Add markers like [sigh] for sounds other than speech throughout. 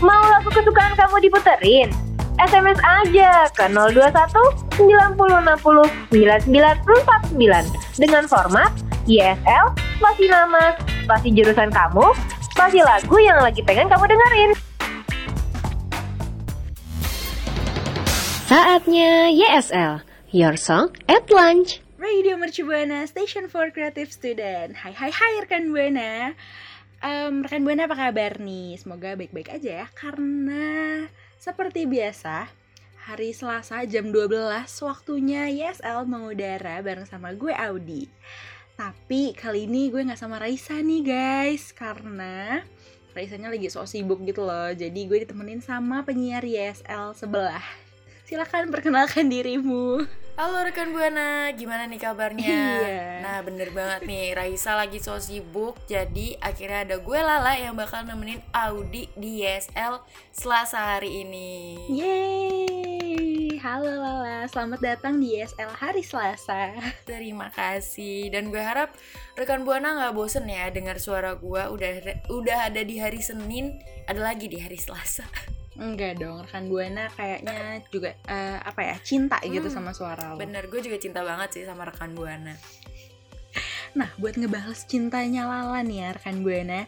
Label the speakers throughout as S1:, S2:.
S1: Mau lagu kesukaan kamu diputerin? SMS aja ke 021 9060 9949 dengan format YSL, spasi nama, spasi jurusan kamu, spasi lagu yang lagi pengen kamu dengerin.
S2: Saatnya YSL, Your Song at Lunch.
S3: Radio Mercu Buana, Station for Creative Student. Hai hai hai rekan Buana. Em, rekan Buana apa kabar nih? Semoga baik-baik aja ya. Karena seperti biasa, hari Selasa jam 12 waktunya YSL mengudara bareng sama gue Audi. Tapi kali ini gue nggak sama Raisa nih guys, karena Raisanya lagi sok sibuk gitu loh. Jadi gue ditemenin sama penyiar YSL sebelah. Silakan perkenalkan dirimu.
S4: Halo rekan Buana, gimana nih kabarnya?
S3: Iya.
S4: Nah bener banget nih, Raisa lagi so sibuk Jadi akhirnya ada gue Lala yang bakal nemenin Audi di YSL Selasa hari ini
S3: Yeay, halo Lala, selamat datang di YSL hari Selasa.
S4: Terima kasih Dan gue harap rekan Buana gak bosen ya dengar suara gue Udah udah ada di hari Senin, ada lagi di hari Selasa
S3: Enggak dong, rekan Buana kayaknya juga eh, apa ya cinta gitu
S4: Hmm,
S3: sama suara lo.
S4: Bener, gue juga cinta banget sih sama rekan Buana
S3: Nah, buat ngebales cintanya Lala nih ya rekan Buana,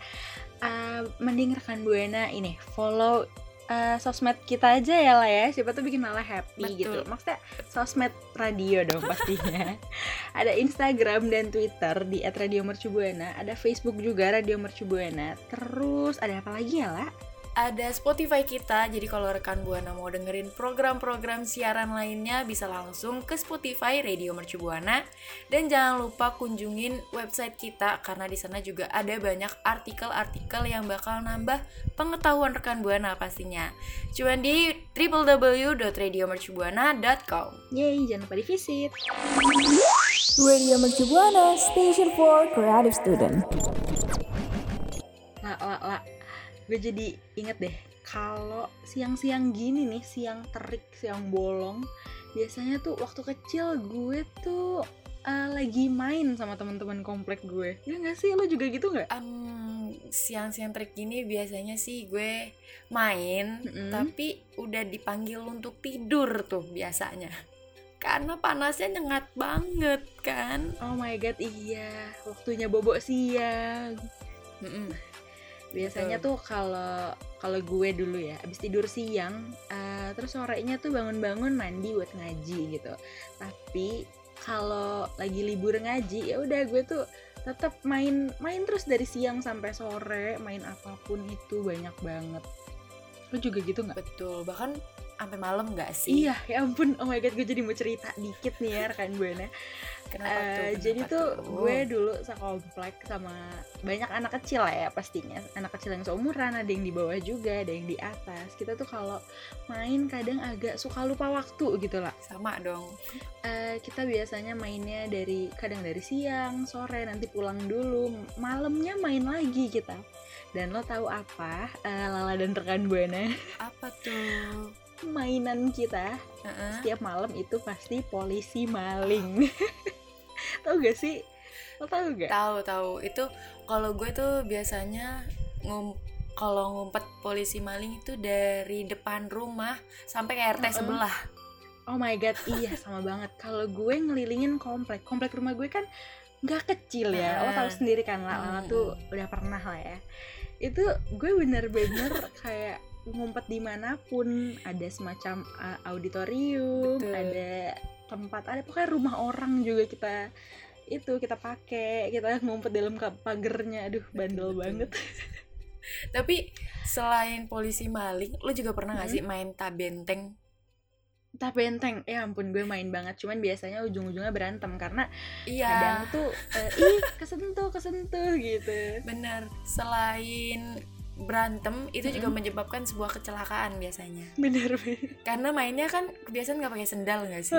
S3: eh, mending rekan Buana ini follow eh, sosmed kita aja ya lah ya. Siapa tuh bikin Lala happy
S4: Betul.
S3: gitu. Maksudnya sosmed radio dong pastinya. [laughs] ada Instagram dan Twitter di @radiomercubuana, ada Facebook juga Radio Mercubuana. Terus ada apa lagi ya, La?
S4: Ada Spotify kita, jadi kalau rekan Buana mau dengerin program-program siaran lainnya bisa langsung ke Spotify Radio Mercu Buana dan jangan lupa kunjungin website kita karena di sana juga ada banyak artikel-artikel yang bakal nambah pengetahuan rekan Buana pastinya. Cuman di www.radiomercubuana.com.
S3: Yeay, jangan lupa di visit.
S5: Radio Mercu Buana, Station for Creative Student.
S3: Lah, lah, lah. Gue jadi inget deh, kalau siang-siang gini nih, siang terik, siang bolong, biasanya tuh waktu kecil gue tuh eh, lagi main sama teman-teman komplek gue. Ya nggak sih, lo juga gitu nggak?
S4: Em, siang-siang trik gini biasanya sih gue main
S3: Mm-mm.
S4: tapi udah dipanggil untuk tidur tuh biasanya karena panasnya nyengat banget kan
S3: Oh my god, iya. Waktunya bobok siang.
S4: Mm-mm.
S3: Biasanya tuh kalau kalau gue dulu ya, abis tidur siang, eh, terus sorenya tuh bangun-bangun mandi buat ngaji gitu. Tapi kalau lagi libur ngaji, ya udah gue tuh tetap main main terus dari siang sampai sore, main apa pun itu banyak banget. Lo juga gitu nggak?
S4: betul bahkan sampai malam nggak sih
S3: Iya, ya ampun. Oh my god, gue jadi mau cerita dikit nih ya rekan gue
S4: kenapa
S3: Eh,
S4: tuh?
S3: jadi tuh
S4: tuh?
S3: gue dulu sekomplek sama banyak anak kecil lah ya pastinya. Anak kecil yang seumuran ada yang di bawah juga ada yang di atas. Kita tuh kalau main kadang agak suka lupa waktu gitu lah.
S4: Sama dong.
S3: Eh, kita biasanya mainnya dari kadang dari siang sore nanti pulang dulu. Malamnya main lagi kita. Dan lo tahu apa Eh, Lala dan rekan buana
S4: apa tuh?
S3: Mainan kita
S4: Heeh.
S3: setiap malam itu pasti polisi maling tau gak sih? Lo tau gak
S4: tahu tahu. Itu kalau gue tuh biasanya ngum kalau ngumpet polisi maling itu dari depan rumah sampai ke RT sebelah.
S3: Oh my god iya sama banget. Kalau gue ngelilingin komplek. Komplek rumah gue kan nggak kecil ya. Lo
S4: Ah.
S3: tahu sendiri kan lah Lala tuh udah pernah lah ya. Itu gue bener-bener [laughs] kayak ngumpet di mana pun. Ada semacam auditorium
S4: Betul.
S3: ada tempat ada pokoknya rumah orang juga kita itu kita pakai kita [laughs] ngumpet dalam pagernya. Aduh bandel
S4: Betul.
S3: banget.
S4: Tapi selain polisi maling lo juga pernah
S3: Hmm.
S4: sih main tabenteng
S3: entah benteng? Ya ampun gue main banget. Cuman biasanya ujung-ujungnya berantem karena
S4: iya.
S3: kadang tuh eh, ih kesentuh kesentuh gitu.
S4: Bener. Selain berantem itu juga
S3: Mm-mm.
S4: menyebabkan sebuah kecelakaan biasanya.
S3: Bener bener
S4: karena mainnya kan kebiasaan nggak pakai sendal nggak sih?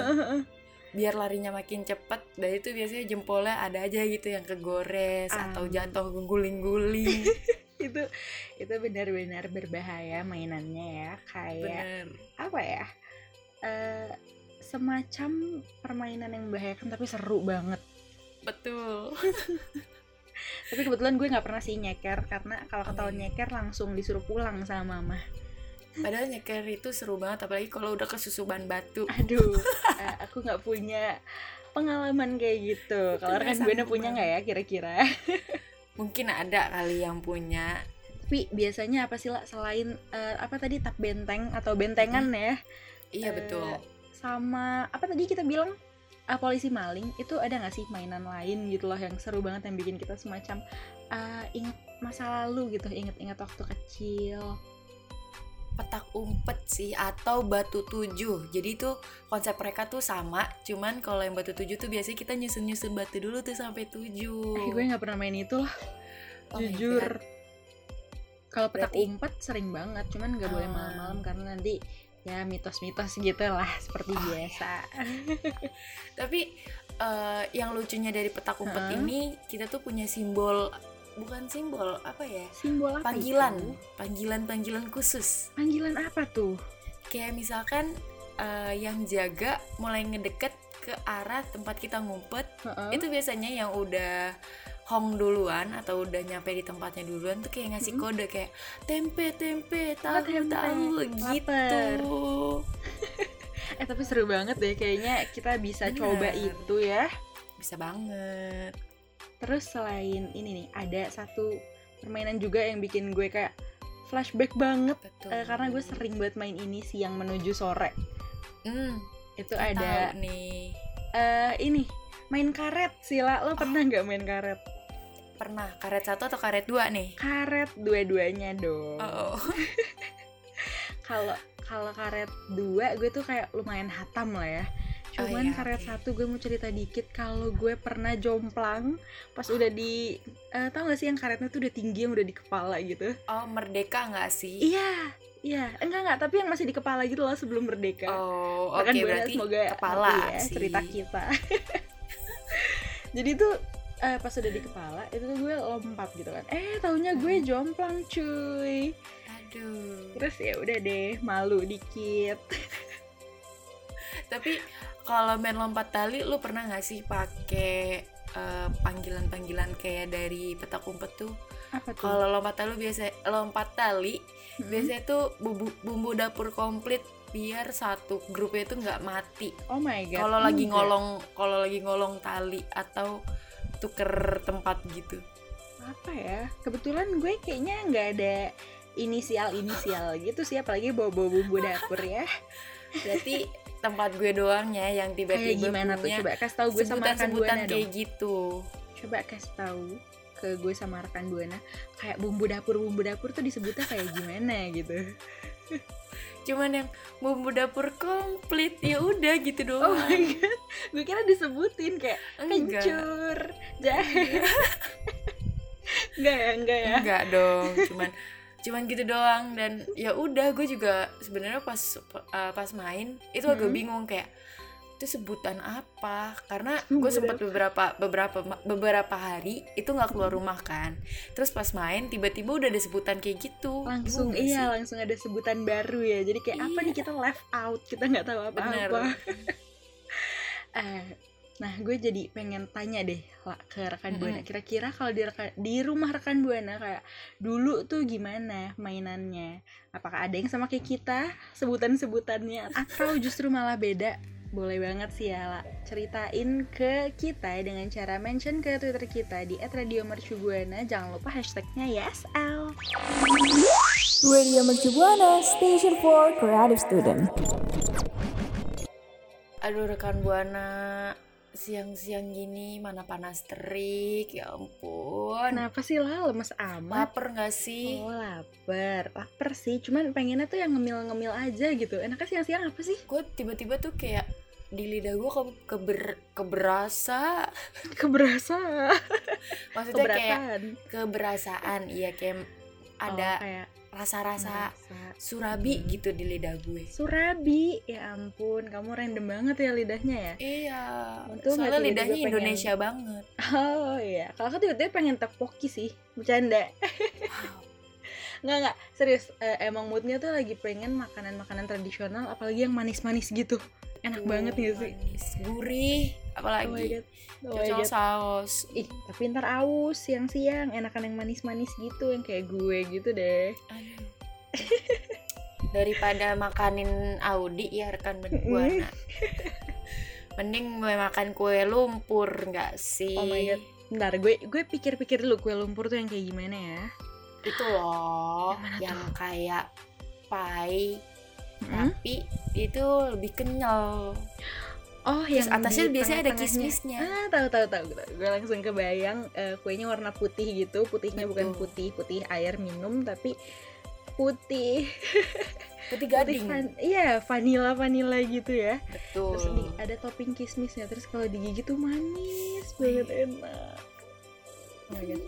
S4: Biar larinya makin cepet dan itu biasanya jempolnya ada aja gitu yang kegores atau
S3: Am.
S4: jatuh guling-guling [laughs]
S3: itu itu benar-benar berbahaya mainannya ya kayak
S4: bener
S3: apa ya eh semacam permainan yang membahayakan tapi seru banget.
S4: Betul [laughs]
S3: tapi kebetulan gue nggak pernah sih nyeker karena kalau ketahuan
S4: iya.
S3: nyeker langsung disuruh pulang sama mama.
S4: Padahal nyeker itu seru banget apalagi kalau udah kesusuban batu.
S3: Aduh [laughs] eh, aku nggak punya pengalaman kayak gitu. Kalau rekan gue punya nggak ya kira-kira?
S4: Mungkin ada kali yang punya.
S3: Tapi biasanya apa sih lah selain eh, apa tadi tap benteng atau bentengan ya?
S4: Iya
S3: Eh,
S4: betul.
S3: sama apa tadi kita bilang ah, polisi maling itu ada nggak sih mainan lain gitu loh yang seru banget yang bikin kita semacam ah, ingat masa lalu gitu inget-inget waktu kecil.
S4: Petak umpet sih atau batu tujuh. Jadi itu konsep mereka tuh sama cuman kalau yang batu tujuh tuh biasanya kita nyusun nyusun batu dulu tuh sampai tujuh.
S3: Eh, gue nggak pernah main itu lah
S4: Oh
S3: jujur. Kalau petak
S4: Berarti-
S3: umpet sering banget cuman nggak boleh
S4: Ah.
S3: malam-malam karena nanti ya mitos-mitos gitu lah seperti
S4: Oh,
S3: biasa
S4: tapi eh, yang lucunya dari petak umpet
S3: Heeh.
S4: ini kita tuh punya simbol bukan simbol apa ya
S3: simbol apa
S4: panggilan
S3: itu?
S4: panggilan panggilan khusus
S3: panggilan apa tuh
S4: kayak misalkan eh, yang jaga mulai ngedeket ke arah tempat kita ngumpet
S3: Heeh.
S4: itu biasanya yang udah hong duluan atau udah nyampe di tempatnya duluan tuh kayak ngasih
S3: Mm-mm.
S4: kode kayak tempe tempe tahu
S3: tempe,
S4: tahu gitu [laughs]
S3: eh tapi seru banget deh kayaknya kita bisa
S4: Bener.
S3: coba itu ya
S4: bisa banget
S3: Terus selain ini nih, ada satu permainan juga yang bikin gue kayak flashback banget
S4: betul
S3: Eh, karena gue sering buat main ini siang menuju sore.
S4: hmm,
S3: Itu ada
S4: nih
S3: eh ini main karet Sila. Lo pernah nggak main karet?
S4: Pernah karet satu atau karet dua nih
S3: Karet dua-duanya dong.
S4: oh, [laughs]
S3: Kalau kalau karet dua gue tuh kayak lumayan hatam lah ya.
S4: Oh
S3: Cuman
S4: iya,
S3: karet
S4: oke.
S3: satu gue mau cerita dikit kalau gue pernah jomplang pas udah di eh, tau gak sih yang karetnya tuh udah tinggi yang udah di kepala gitu.
S4: oh merdeka nggak sih
S3: Iya, iya, enggak enggak, tapi yang masih di kepala gitu loh sebelum merdeka.
S4: oh oke
S3: Buana
S4: berarti
S3: semoga
S4: kepala
S3: ya
S4: sih
S3: cerita kita. [laughs] Jadi tuh eh, pas udah di kepala itu tuh gue lompat gitu kan. Eh taunya gue
S4: Hmm.
S3: jomplang cuy.
S4: aduh
S3: Terus ya udah deh malu dikit. [laughs]
S4: tapi kalau main lompat tali lu pernah nggak sih pakai eh, panggilan-panggilan kayak dari petak umpet tuh kalau lompat tali biasa lompat tali
S3: Hmm?
S4: biasanya tuh bumbu, bumbu dapur komplit biar satu grupnya itu nggak mati
S3: Oh my god.
S4: kalau lagi ngolong kalau lagi ngolong tali atau tuker tempat gitu
S3: apa ya? Kebetulan gue kayaknya nggak ada inisial-inisial gitu sih apalagi bawa-bawa bumbu dapur ya. [laughs]
S4: berarti tempat gue doang ya yang
S3: Kayak
S4: tiba-tiba
S3: gimana tuh? Coba kasih tahu gue sama rekan Buana
S4: kayak
S3: dong.
S4: gitu
S3: coba kasih tahu ke gue sama rekan buana kayak bumbu dapur bumbu dapur tuh disebutnya kayak gimana gitu [laughs]
S4: cuman yang bumbu dapur komplit ya [laughs] udah gitu
S3: oh
S4: doang.
S3: my god gue kira disebutin kayak
S4: enggak.
S3: kencur jahe [laughs] enggak ya enggak ya?
S4: Enggak dong [laughs] cuman cuman gitu doang. Dan ya udah gue juga sebenarnya pas uh, pas main itu agak
S3: Hmm.
S4: bingung kayak itu sebutan apa karena
S3: Bumbu
S4: gue sempat beberapa beberapa beberapa hari itu nggak keluar
S3: Hmm.
S4: rumah kan terus pas main tiba-tiba udah ada sebutan kayak gitu
S3: langsung
S4: Bingung gak
S3: iya
S4: sih?
S3: langsung ada sebutan baru ya jadi kayak apa
S4: Iya.
S3: nih kita left out kita nggak tahu
S4: bener
S3: apa-apa [laughs] eh Nah, gue jadi pengen tanya deh lah ke rekan. Buana. Kira-kira kalau di rekan- di rumah rekan Buana kayak dulu tuh gimana mainannya? Apakah ada yang sama kayak kita sebutan-sebutannya atau justru malah beda? Boleh banget sih ya, La. Ceritain ke kita dengan cara mention ke Twitter kita di @radiomercubuana. Jangan lupa hashtagnya YSL.
S5: Radio Mercubuana Station for Creative Student.
S4: Aduh rekan buana siang-siang gini mana panas terik ya ampun.
S3: Kenapa sih lah lemes amat?
S4: Laper nggak sih?
S3: Oh lapar, lapar sih. Cuman pengennya tuh yang ngemil-ngemil aja gitu. Enaknya siang-siang apa sih?
S4: Gue tiba-tiba tuh kayak di lidah gue ke, keber, keberasa. [laughs]
S3: Keberasa,
S4: maksudnya kayak
S3: keberatan.
S4: keberasaan iya kayak ada
S3: Oh, kayak
S4: rasa-rasa surabi gitu di lidah gue.
S3: Surabi, ya ampun, kamu random banget ya lidahnya ya.
S4: iya.
S3: Untung
S4: soalnya lidahnya
S3: pengen-
S4: Indonesia banget. [laughs]
S3: Oh iya, kalau aku tiba-tiba pengen tepoki sih, bercanda. [laughs] Nggak nggak, serius. eh, emang moodnya tuh lagi pengen makanan-makanan tradisional, apalagi yang manis-manis gitu. Enak
S4: Tuh,
S3: banget gak sih?
S4: manis, gurih
S3: Oh
S4: apalagi
S3: oh god.
S4: saus
S3: Ih, tapi ntar aus siang-siang, enakan yang manis-manis gitu, yang kayak gue gitu deh. [laughs]
S4: Daripada makanin Audi ya rekan buana [laughs] mending gue makan kue lumpur nggak sih
S3: Oh my god. Bentar, gue gue pikir-pikir dulu kue lumpur tuh yang kayak gimana ya.
S4: Itu loh
S3: Yang
S4: yang kayak pie
S3: Hmm?
S4: tapi itu lebih kenyal
S3: Oh,
S4: terus
S3: yang
S4: atasnya biasanya ada kismisnya
S3: Ah, tahu tahu tahu. Gue langsung kebayang eh, kuenya warna putih gitu. Putihnya bukan
S4: Betul.
S3: putih putih air minum tapi putih [laughs]
S4: putih
S3: putih
S4: gading
S3: van- iya vanilla vanilla gitu ya.
S4: betul
S3: Terus di, ada topping kismisnya. Terus kalau digigit tuh manis banget enak. Oh my god.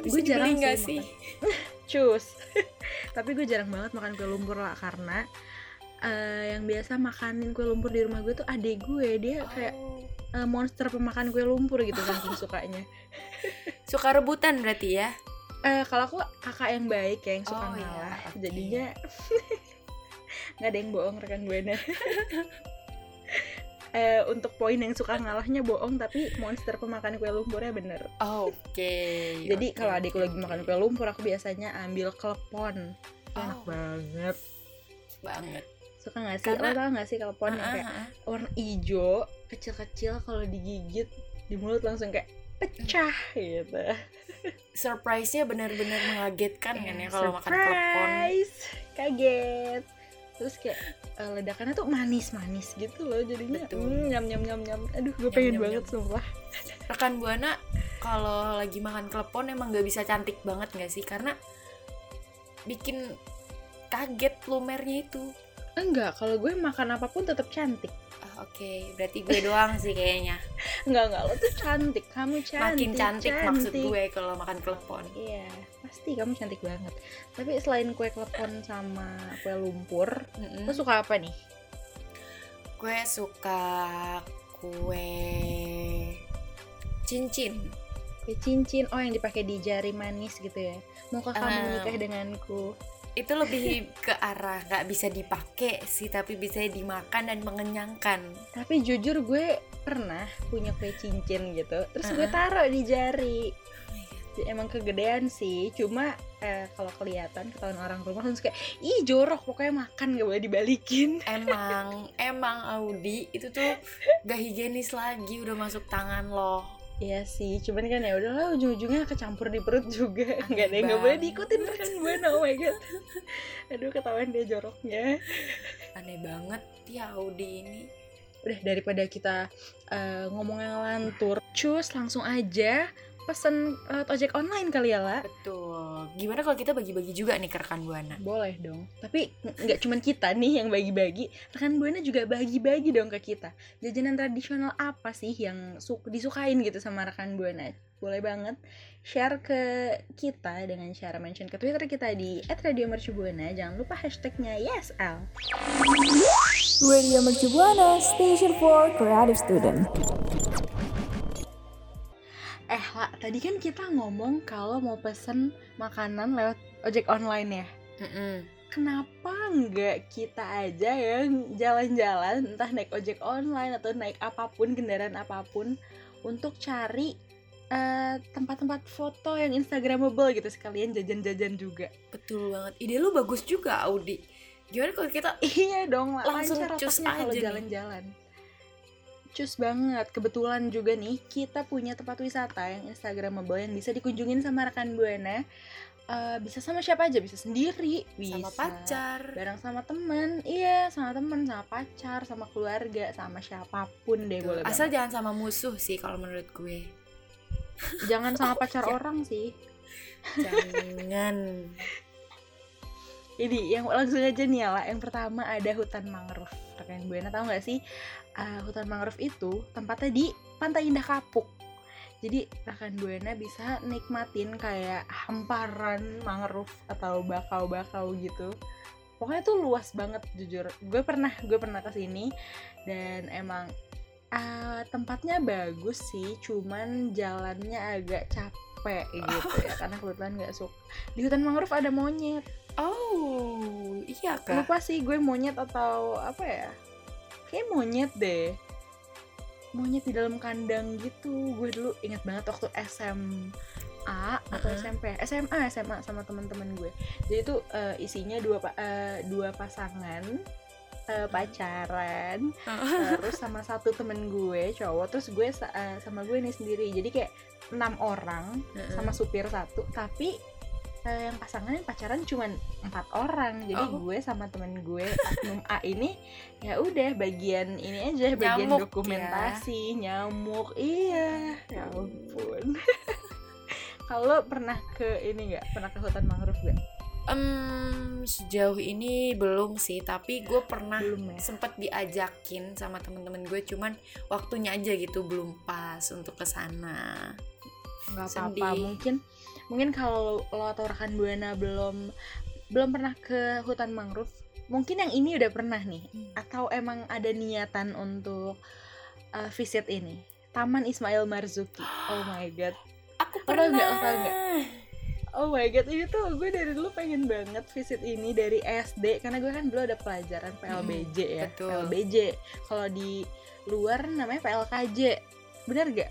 S3: Gue jarang
S4: nggak
S3: sih
S4: sih [laughs]
S3: Cus. [laughs] Tapi gue jarang banget makan kue lumpur lah karena eh, yang biasa makanin kue lumpur di rumah gue tuh adek gue dia kayak
S4: Oh.
S3: eh, monster pemakan kue lumpur gitu saking sukanya. [laughs]
S4: suka rebutan berarti ya
S3: Eh kalau aku kakak yang baik ya yang suka
S4: Oh, iya,
S3: ngalah.
S4: oke.
S3: Jadinya nggak ada yang bohong rekan gue Eh untuk poin yang suka ngalahnya bohong tapi monster pemakan kue lumpurnya bener.
S4: oke [laughs]
S3: Jadi
S4: oke,
S3: kalau adikku lagi makan kue lumpur aku biasanya ambil klepon. Enak
S4: Oh.
S3: banget.
S4: banget
S3: Suka gak sih?
S4: Karena-
S3: Lo tau gak sih klepon yang
S4: Ah,
S3: kayak
S4: ah, ah.
S3: warna hijau kecil-kecil kalau digigit di mulut langsung kayak pecah gitu.
S4: surprise-nya benar-benar mengagetkan kan ya kalau makan klepon
S3: surprise. Kaget. Terus kayak eh, ledakannya tuh manis-manis gitu loh jadinya.
S4: Betul.
S3: Mm, nyam nyam nyam nyam. Aduh, gue pengen
S4: nyam,
S3: banget
S4: nyam.
S3: sumpah.
S4: rekan buana kalau lagi makan klepon emang nggak bisa cantik banget nggak sih karena bikin kaget lumernya itu
S3: Enggak, kalau gue makan apa pun tetap cantik.
S4: Oke berarti gue doang sih kayaknya [laughs]
S3: Enggak, enggak, lo tuh cantik. Kamu cantik.
S4: makin cantik, maksud gue kalau makan klepon
S3: Iya, pasti kamu cantik banget. Tapi selain kue klepon sama kue lumpur,
S4: Mm-mm.
S3: lo suka apa nih?
S4: gue suka kue cincin
S3: Kue cincin, oh yang dipakai di jari manis gitu ya. Maukah kamu
S4: Ah.
S3: menikah denganku?
S4: Itu lebih ke arah nggak bisa dipakai sih tapi bisa dimakan dan mengenyangkan
S3: Tapi jujur gue pernah punya kue cincin gitu. Terus gue
S4: Uh-uh.
S3: taruh di jari. Ya, Emang kegedean sih, cuma eh, kalau kelihatan ketahuan orang rumah langsung kayak ih jorok pokoknya makan gak boleh dibalikin. [laughs]
S4: emang emang Audi itu tuh gak higienis lagi udah masuk tangan lo
S3: Iya sih, cuman kan ya udahlah ujung-ujungnya kecampur di perut juga. Nggak ada yang nggak boleh diikutin rekan buana. Oh my god. Aduh ketahuan dia joroknya.
S4: aneh banget ya Audi ini
S3: Udah daripada kita eh, ngomong yang lantur, cus langsung aja pesen eh, ojek online kali ya lah.
S4: betul gimana kalau kita bagi-bagi juga nih ke rekan buana
S3: Boleh dong. Tapi ng- nggak cuman kita nih yang bagi-bagi, rekan buana juga bagi-bagi dong ke kita. Jajanan tradisional apa sih yang su- disukain gitu sama rekan buana? Boleh banget share ke kita dengan cara mention ke Twitter kita di @radiomercubuana. Jangan lupa hashtagnya YesL.
S5: Radio Mercubuana Station for Creative Student.
S3: Eh, lah, tadi kan kita ngomong kalau mau pesen makanan lewat ojek online ya.
S4: Mm-mm.
S3: kenapa nggak kita aja yang jalan-jalan entah naik ojek online atau naik apa pun kendaraan apa pun untuk cari eh, tempat-tempat foto yang instagramable gitu sekalian jajan-jajan juga
S4: Betul banget. Ide lu bagus juga, Audi. Gimana kalau kita
S3: iya dong
S4: Langsung cus
S3: kalau
S4: aja nih.
S3: jalan-jalan cus banget kebetulan juga nih kita punya tempat wisata yang instagramable yang bisa dikunjungin sama rekan buana Eh, bisa sama siapa aja bisa sendiri bisa
S4: sama pacar?
S3: bareng sama temen iya sama temen sama pacar sama keluarga sama siapa pun deh boleh
S4: Asal
S3: banget.
S4: jangan sama musuh sih kalau menurut gue.
S3: jangan sama [laughs] pacar
S4: ya.
S3: orang sih
S4: Jangan. [laughs]
S3: ini yang langsung aja nih ya lah yang pertama ada hutan mangrove. Rekan buana tahu nggak sih? Eh, hutan mangrove itu tempatnya di pantai indah kapuk. Jadi rekan buana bisa nikmatin kayak hamparan mangrove atau bakau-bakau gitu. Pokoknya tuh luas banget jujur. Gue pernah gue pernah ke sini dan emang ah, tempatnya bagus sih cuman jalannya agak capek gitu ya [laughs] karena kebetulan nggak suka. Di hutan mangrove ada monyet
S4: Oh, iya kak.
S3: lupa sih gue monyet atau apa ya? Kayak monyet deh. Monyet di dalam kandang gitu. Gue dulu ingat banget waktu SMA atau
S4: Uh-uh.
S3: SMP SMA SMA sama teman-teman gue. Jadi itu eh, isinya dua eh, dua pasangan eh, pacaran terus sama satu temen gue cowok. Terus gue eh, sama gue nih sendiri. Jadi kayak enam orang sama supir satu. Tapi eh, yang pasangannya pacaran cuman empat orang. Jadi
S4: Oh.
S3: gue sama temen gue oknum A ini ya udah bagian ini aja bagian
S4: Nyamuk ya.
S3: dokumentasi nyamuk. Iya ya ampun. [laughs] Kalau pernah ke ini nggak? Pernah ke hutan mangrove gak
S4: Em, sejauh ini belum sih, tapi gue pernah
S3: belum ya?
S4: sempet diajakin sama temen-temen gue, cuman waktunya aja gitu belum pas untuk ke sana.
S3: nggak apa-apa mungkin mungkin kalau lo atau rekan buana belum belum pernah ke hutan mangrove mungkin yang ini udah pernah nih
S4: Hmm.
S3: atau emang ada niatan untuk uh, visit ini Taman Ismail Marzuki oh [gasps] my god
S4: Aku pernah.
S3: nggak, apa nggak? oh my god ini tuh gue dari dulu pengen banget visit ini dari SD karena gue kan dulu ada pelajaran PLBJ ya
S4: betul.
S3: PLBJ kalau di luar namanya PLKJ bener gak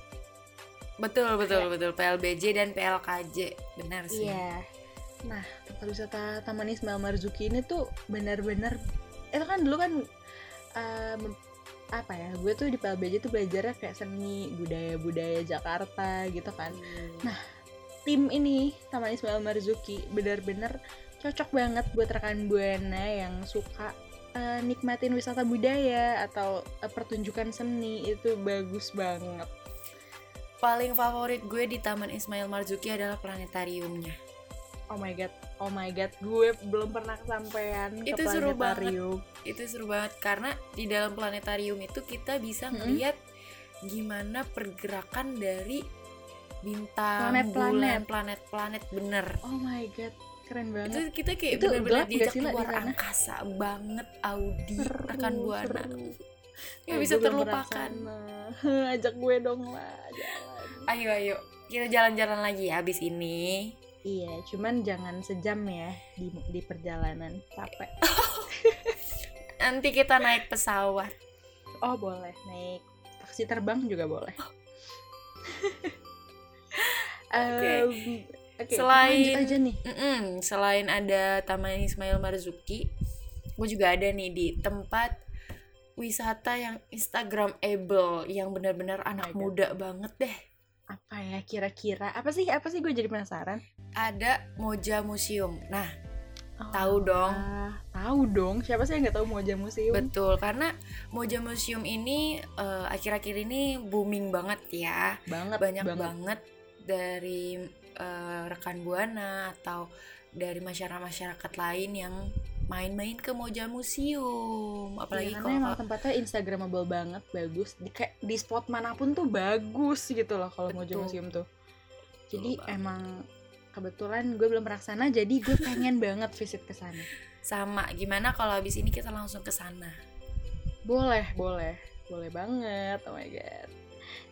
S4: Betul betul betul PLBJ dan PLKJ benar sih.
S3: Iya. Nah, tempat wisata Taman Ismail Marzuki ini tuh benar-benar itu kan dulu kan em, apa ya? Gue tuh di PLBJ tuh belajarnya kayak seni budaya-budaya Jakarta gitu kan.
S4: Nah,
S3: Tim ini Taman Ismail Marzuki benar-benar cocok banget buat rekan buana yang suka eh, nikmatin wisata budaya atau eh, pertunjukan seni itu bagus banget.
S4: Paling favorit gue di Taman Ismail Marzuki adalah planetariumnya.
S3: Oh my god, oh my god, gue belum pernah kesampaian ke
S4: Itu seru banget.
S3: planetarium.
S4: Itu seru banget karena di dalam planetarium itu kita bisa ngeliat gimana pergerakan dari bintang,
S3: Planet-planet.
S4: bulan, planet-planet bener.
S3: Oh my god, keren
S4: Itu
S3: banget.
S4: kita kayak
S3: Itu
S4: bener-bener diajak keluar angkasa banget Audi
S3: Seru,
S4: rekan buana.
S3: seru.
S4: Nggak bisa terlupakan. [laughs]
S3: Ajak gue dong lah, jalan.
S4: Ayo ayo kita jalan-jalan lagi ya abis ini.
S3: Iya, cuman jangan sejam ya di di perjalanan, capek. [laughs]
S4: Nanti kita naik pesawat.
S3: Oh boleh naik taksi terbang juga boleh. Em, [laughs] Oke,
S4: Selain-
S3: lanjut aja nih.
S4: Mm-mm, selain ada Taman Ismail Marzuki, gue juga ada nih di tempat wisata yang Instagramable yang benar-benar anak
S3: God.
S4: muda banget deh.
S3: Apa ya kira-kira? Apa sih? Apa sih gue jadi penasaran?
S4: Ada Moja Museum. Nah,
S3: Oh,
S4: Tahu dong.
S3: ah, tahu dong. Siapa sih yang nggak tahu Moja Museum?
S4: betul karena Moja Museum ini eh, akhir-akhir ini booming banget ya.
S3: banget,
S4: Banyak
S3: banget.
S4: banget dari eh, rekan buana atau dari masyarakat-masyarakat lain yang main-main ke Moja Museum. Apalagi
S3: Iya,
S4: kalau
S3: karena emang tempatnya instagramable banget bagus di kayak di spot mana pun tuh bagus gitu loh kalau
S4: Betul.
S3: museum tuh jadi
S4: banget.
S3: emang kebetulan gue belum pernah ke sana jadi gue pengen [laughs] banget visit ke sana
S4: sama gimana kalau habis ini kita langsung ke sana
S3: boleh boleh boleh banget oh my god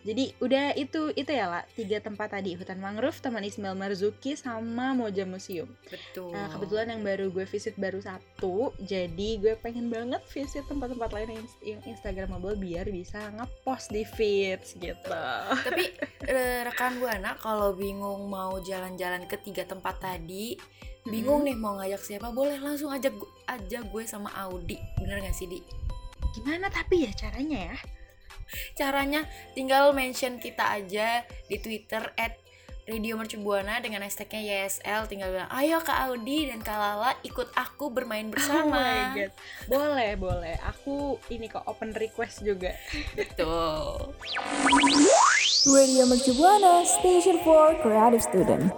S3: Jadi udah itu itu ya lah tiga tempat tadi hutan mangrove, Taman Ismail Marzuki sama Moja Museum.
S4: Betul.
S3: Nah kebetulan yang baru gue visit baru satu, jadi gue pengen banget visit tempat-tempat lain yang, yang Instagramable biar bisa ngepost di feeds gitu.
S4: Tapi [laughs] eh, rekan buana kalau bingung mau jalan-jalan ke tiga tempat tadi, bingung nih mau ngajak siapa, boleh langsung ajak aja gue sama Audi. Bener gak sih di?
S3: Gimana tapi ya caranya ya?
S4: Caranya tinggal mention kita aja di Twitter at Radio Mercubuana dengan hashtagnya YSL tinggal bilang ayo Kak Audi dan Kak Lala ikut aku bermain
S3: Oh my
S4: bersama
S3: god. Boleh, boleh. Aku ini kok open request juga.
S4: betul
S5: Radio Mercu Buana, Station for Creative Student.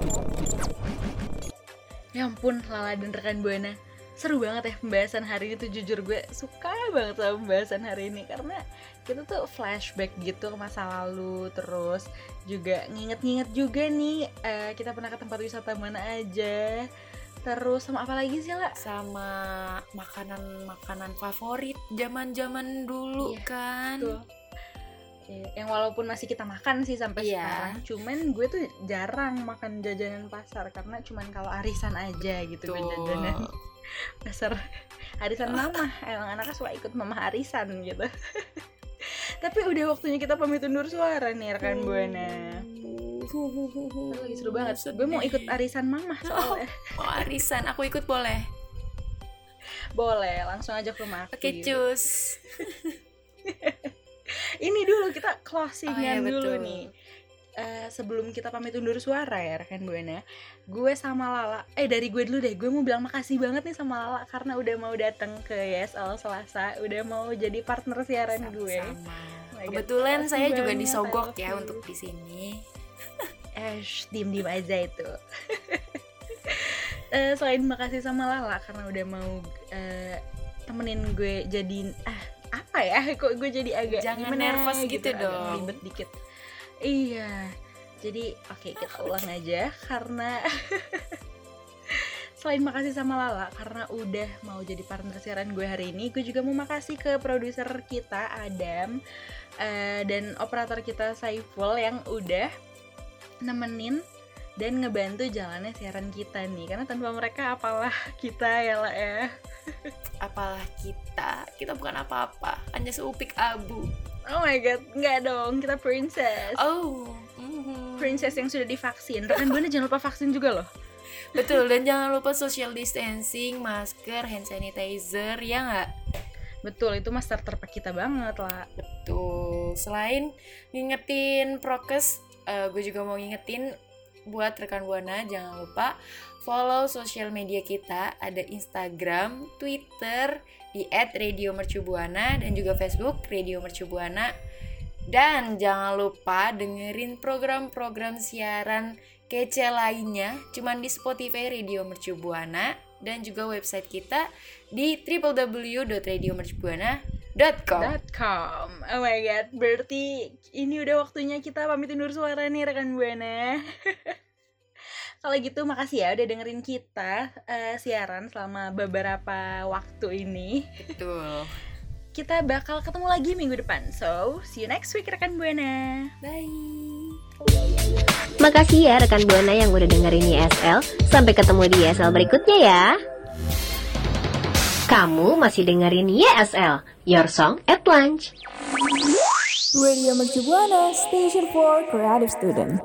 S3: Ya ampun, Lala dan rekan Buana. Seru banget ya pembahasan hari ini tuh jujur gue suka banget sama pembahasan hari ini karena kita tuh flashback gitu ke masa lalu terus juga nginget-nginget juga nih eh, kita pernah ke tempat wisata mana aja terus sama apa lagi sih lah
S4: sama makanan-makanan favorit zaman-zaman dulu
S3: Iya,
S4: kan.
S3: Eh, yang walaupun masih kita makan sih sampai
S4: Iya.
S3: sekarang cuman gue tuh jarang makan jajanan pasar karena cuman kalau arisan aja gitu gue
S4: Betul.
S3: jajanan pasar arisan mama. Emang anaknya suka ikut mama arisan gitu. [laughs] Tapi udah waktunya kita pamit undur suara nih rekan buana. Aduh, lagi seru banget. Gue mau ikut arisan mama soalnya.
S4: Oh, arisan, aku ikut boleh.
S3: boleh langsung aja ke rumah
S4: Oke, cus. [laughs]
S3: ini dulu kita closingan
S4: Oh, iya,
S3: dulu nih Eh, sebelum kita pamit undur suara ya rekan buana gue sama Lala eh dari gue dulu deh gue mau bilang makasih banget nih sama Lala karena udah mau datang ke YSL Selasa udah mau jadi partner siaran gue
S4: Sama.
S3: Oh God,
S4: Kebetulan saya juga disogok ya
S3: you.
S4: untuk di sini.
S3: eh diem diem aja itu [laughs] Eh, selain makasih sama Lala karena udah mau eh, temenin gue jadi ah apa ya [laughs] kok gue jadi agak
S4: Jangan
S3: gimana
S4: nervous gitu
S3: agak
S4: dong.
S3: ribet dikit iya. Jadi oke kita ulang aja karena [laughs] selain makasih sama Lala karena udah mau jadi partner siaran gue hari ini gue juga mau makasih ke produser kita Adam eh, dan operator kita Saiful yang udah nemenin dan ngebantu jalannya siaran kita nih. Karena tanpa mereka apalah kita ya lah ya. [laughs]
S4: Apalah kita, kita bukan apa-apa, hanya seupik abu.
S3: Oh my god nggak dong kita princess
S4: Oh, mhm.
S3: princess yang sudah divaksin rekan buana jangan lupa vaksin juga loh
S4: betul. Dan jangan lupa social distancing, masker, hand sanitizer, ya nggak?
S3: betul itu mas starter pack kita banget lah
S4: Tuh, selain ngingetin prokes, eh, gue juga mau ngingetin buat rekan buana jangan lupa follow sosial media kita ada Instagram, Twitter di @radiomercubuana dan juga Facebook Radio Mercubuana. Dan jangan lupa dengerin program-program siaran kece lainnya cuman di Spotify Radio Mercubuana dan juga website kita di www.radiomercubuana.com.
S3: .com Oh my god, berarti ini udah waktunya kita pamit undur suara nih rekan Buana. [laughs] Kalau gitu makasih ya udah dengerin kita eh, siaran selama beberapa waktu ini.
S4: Betul.
S3: Kita bakal ketemu lagi minggu depan. So, see you next week rekan Buana.
S4: Bye.
S2: Makasih ya rekan Buana yang udah dengerin YSL. Sampai ketemu di YSL berikutnya ya. Kamu masih dengerin YSL, Your Song at Lunch.
S5: Radio Mercu Buana, Station for Creative Student.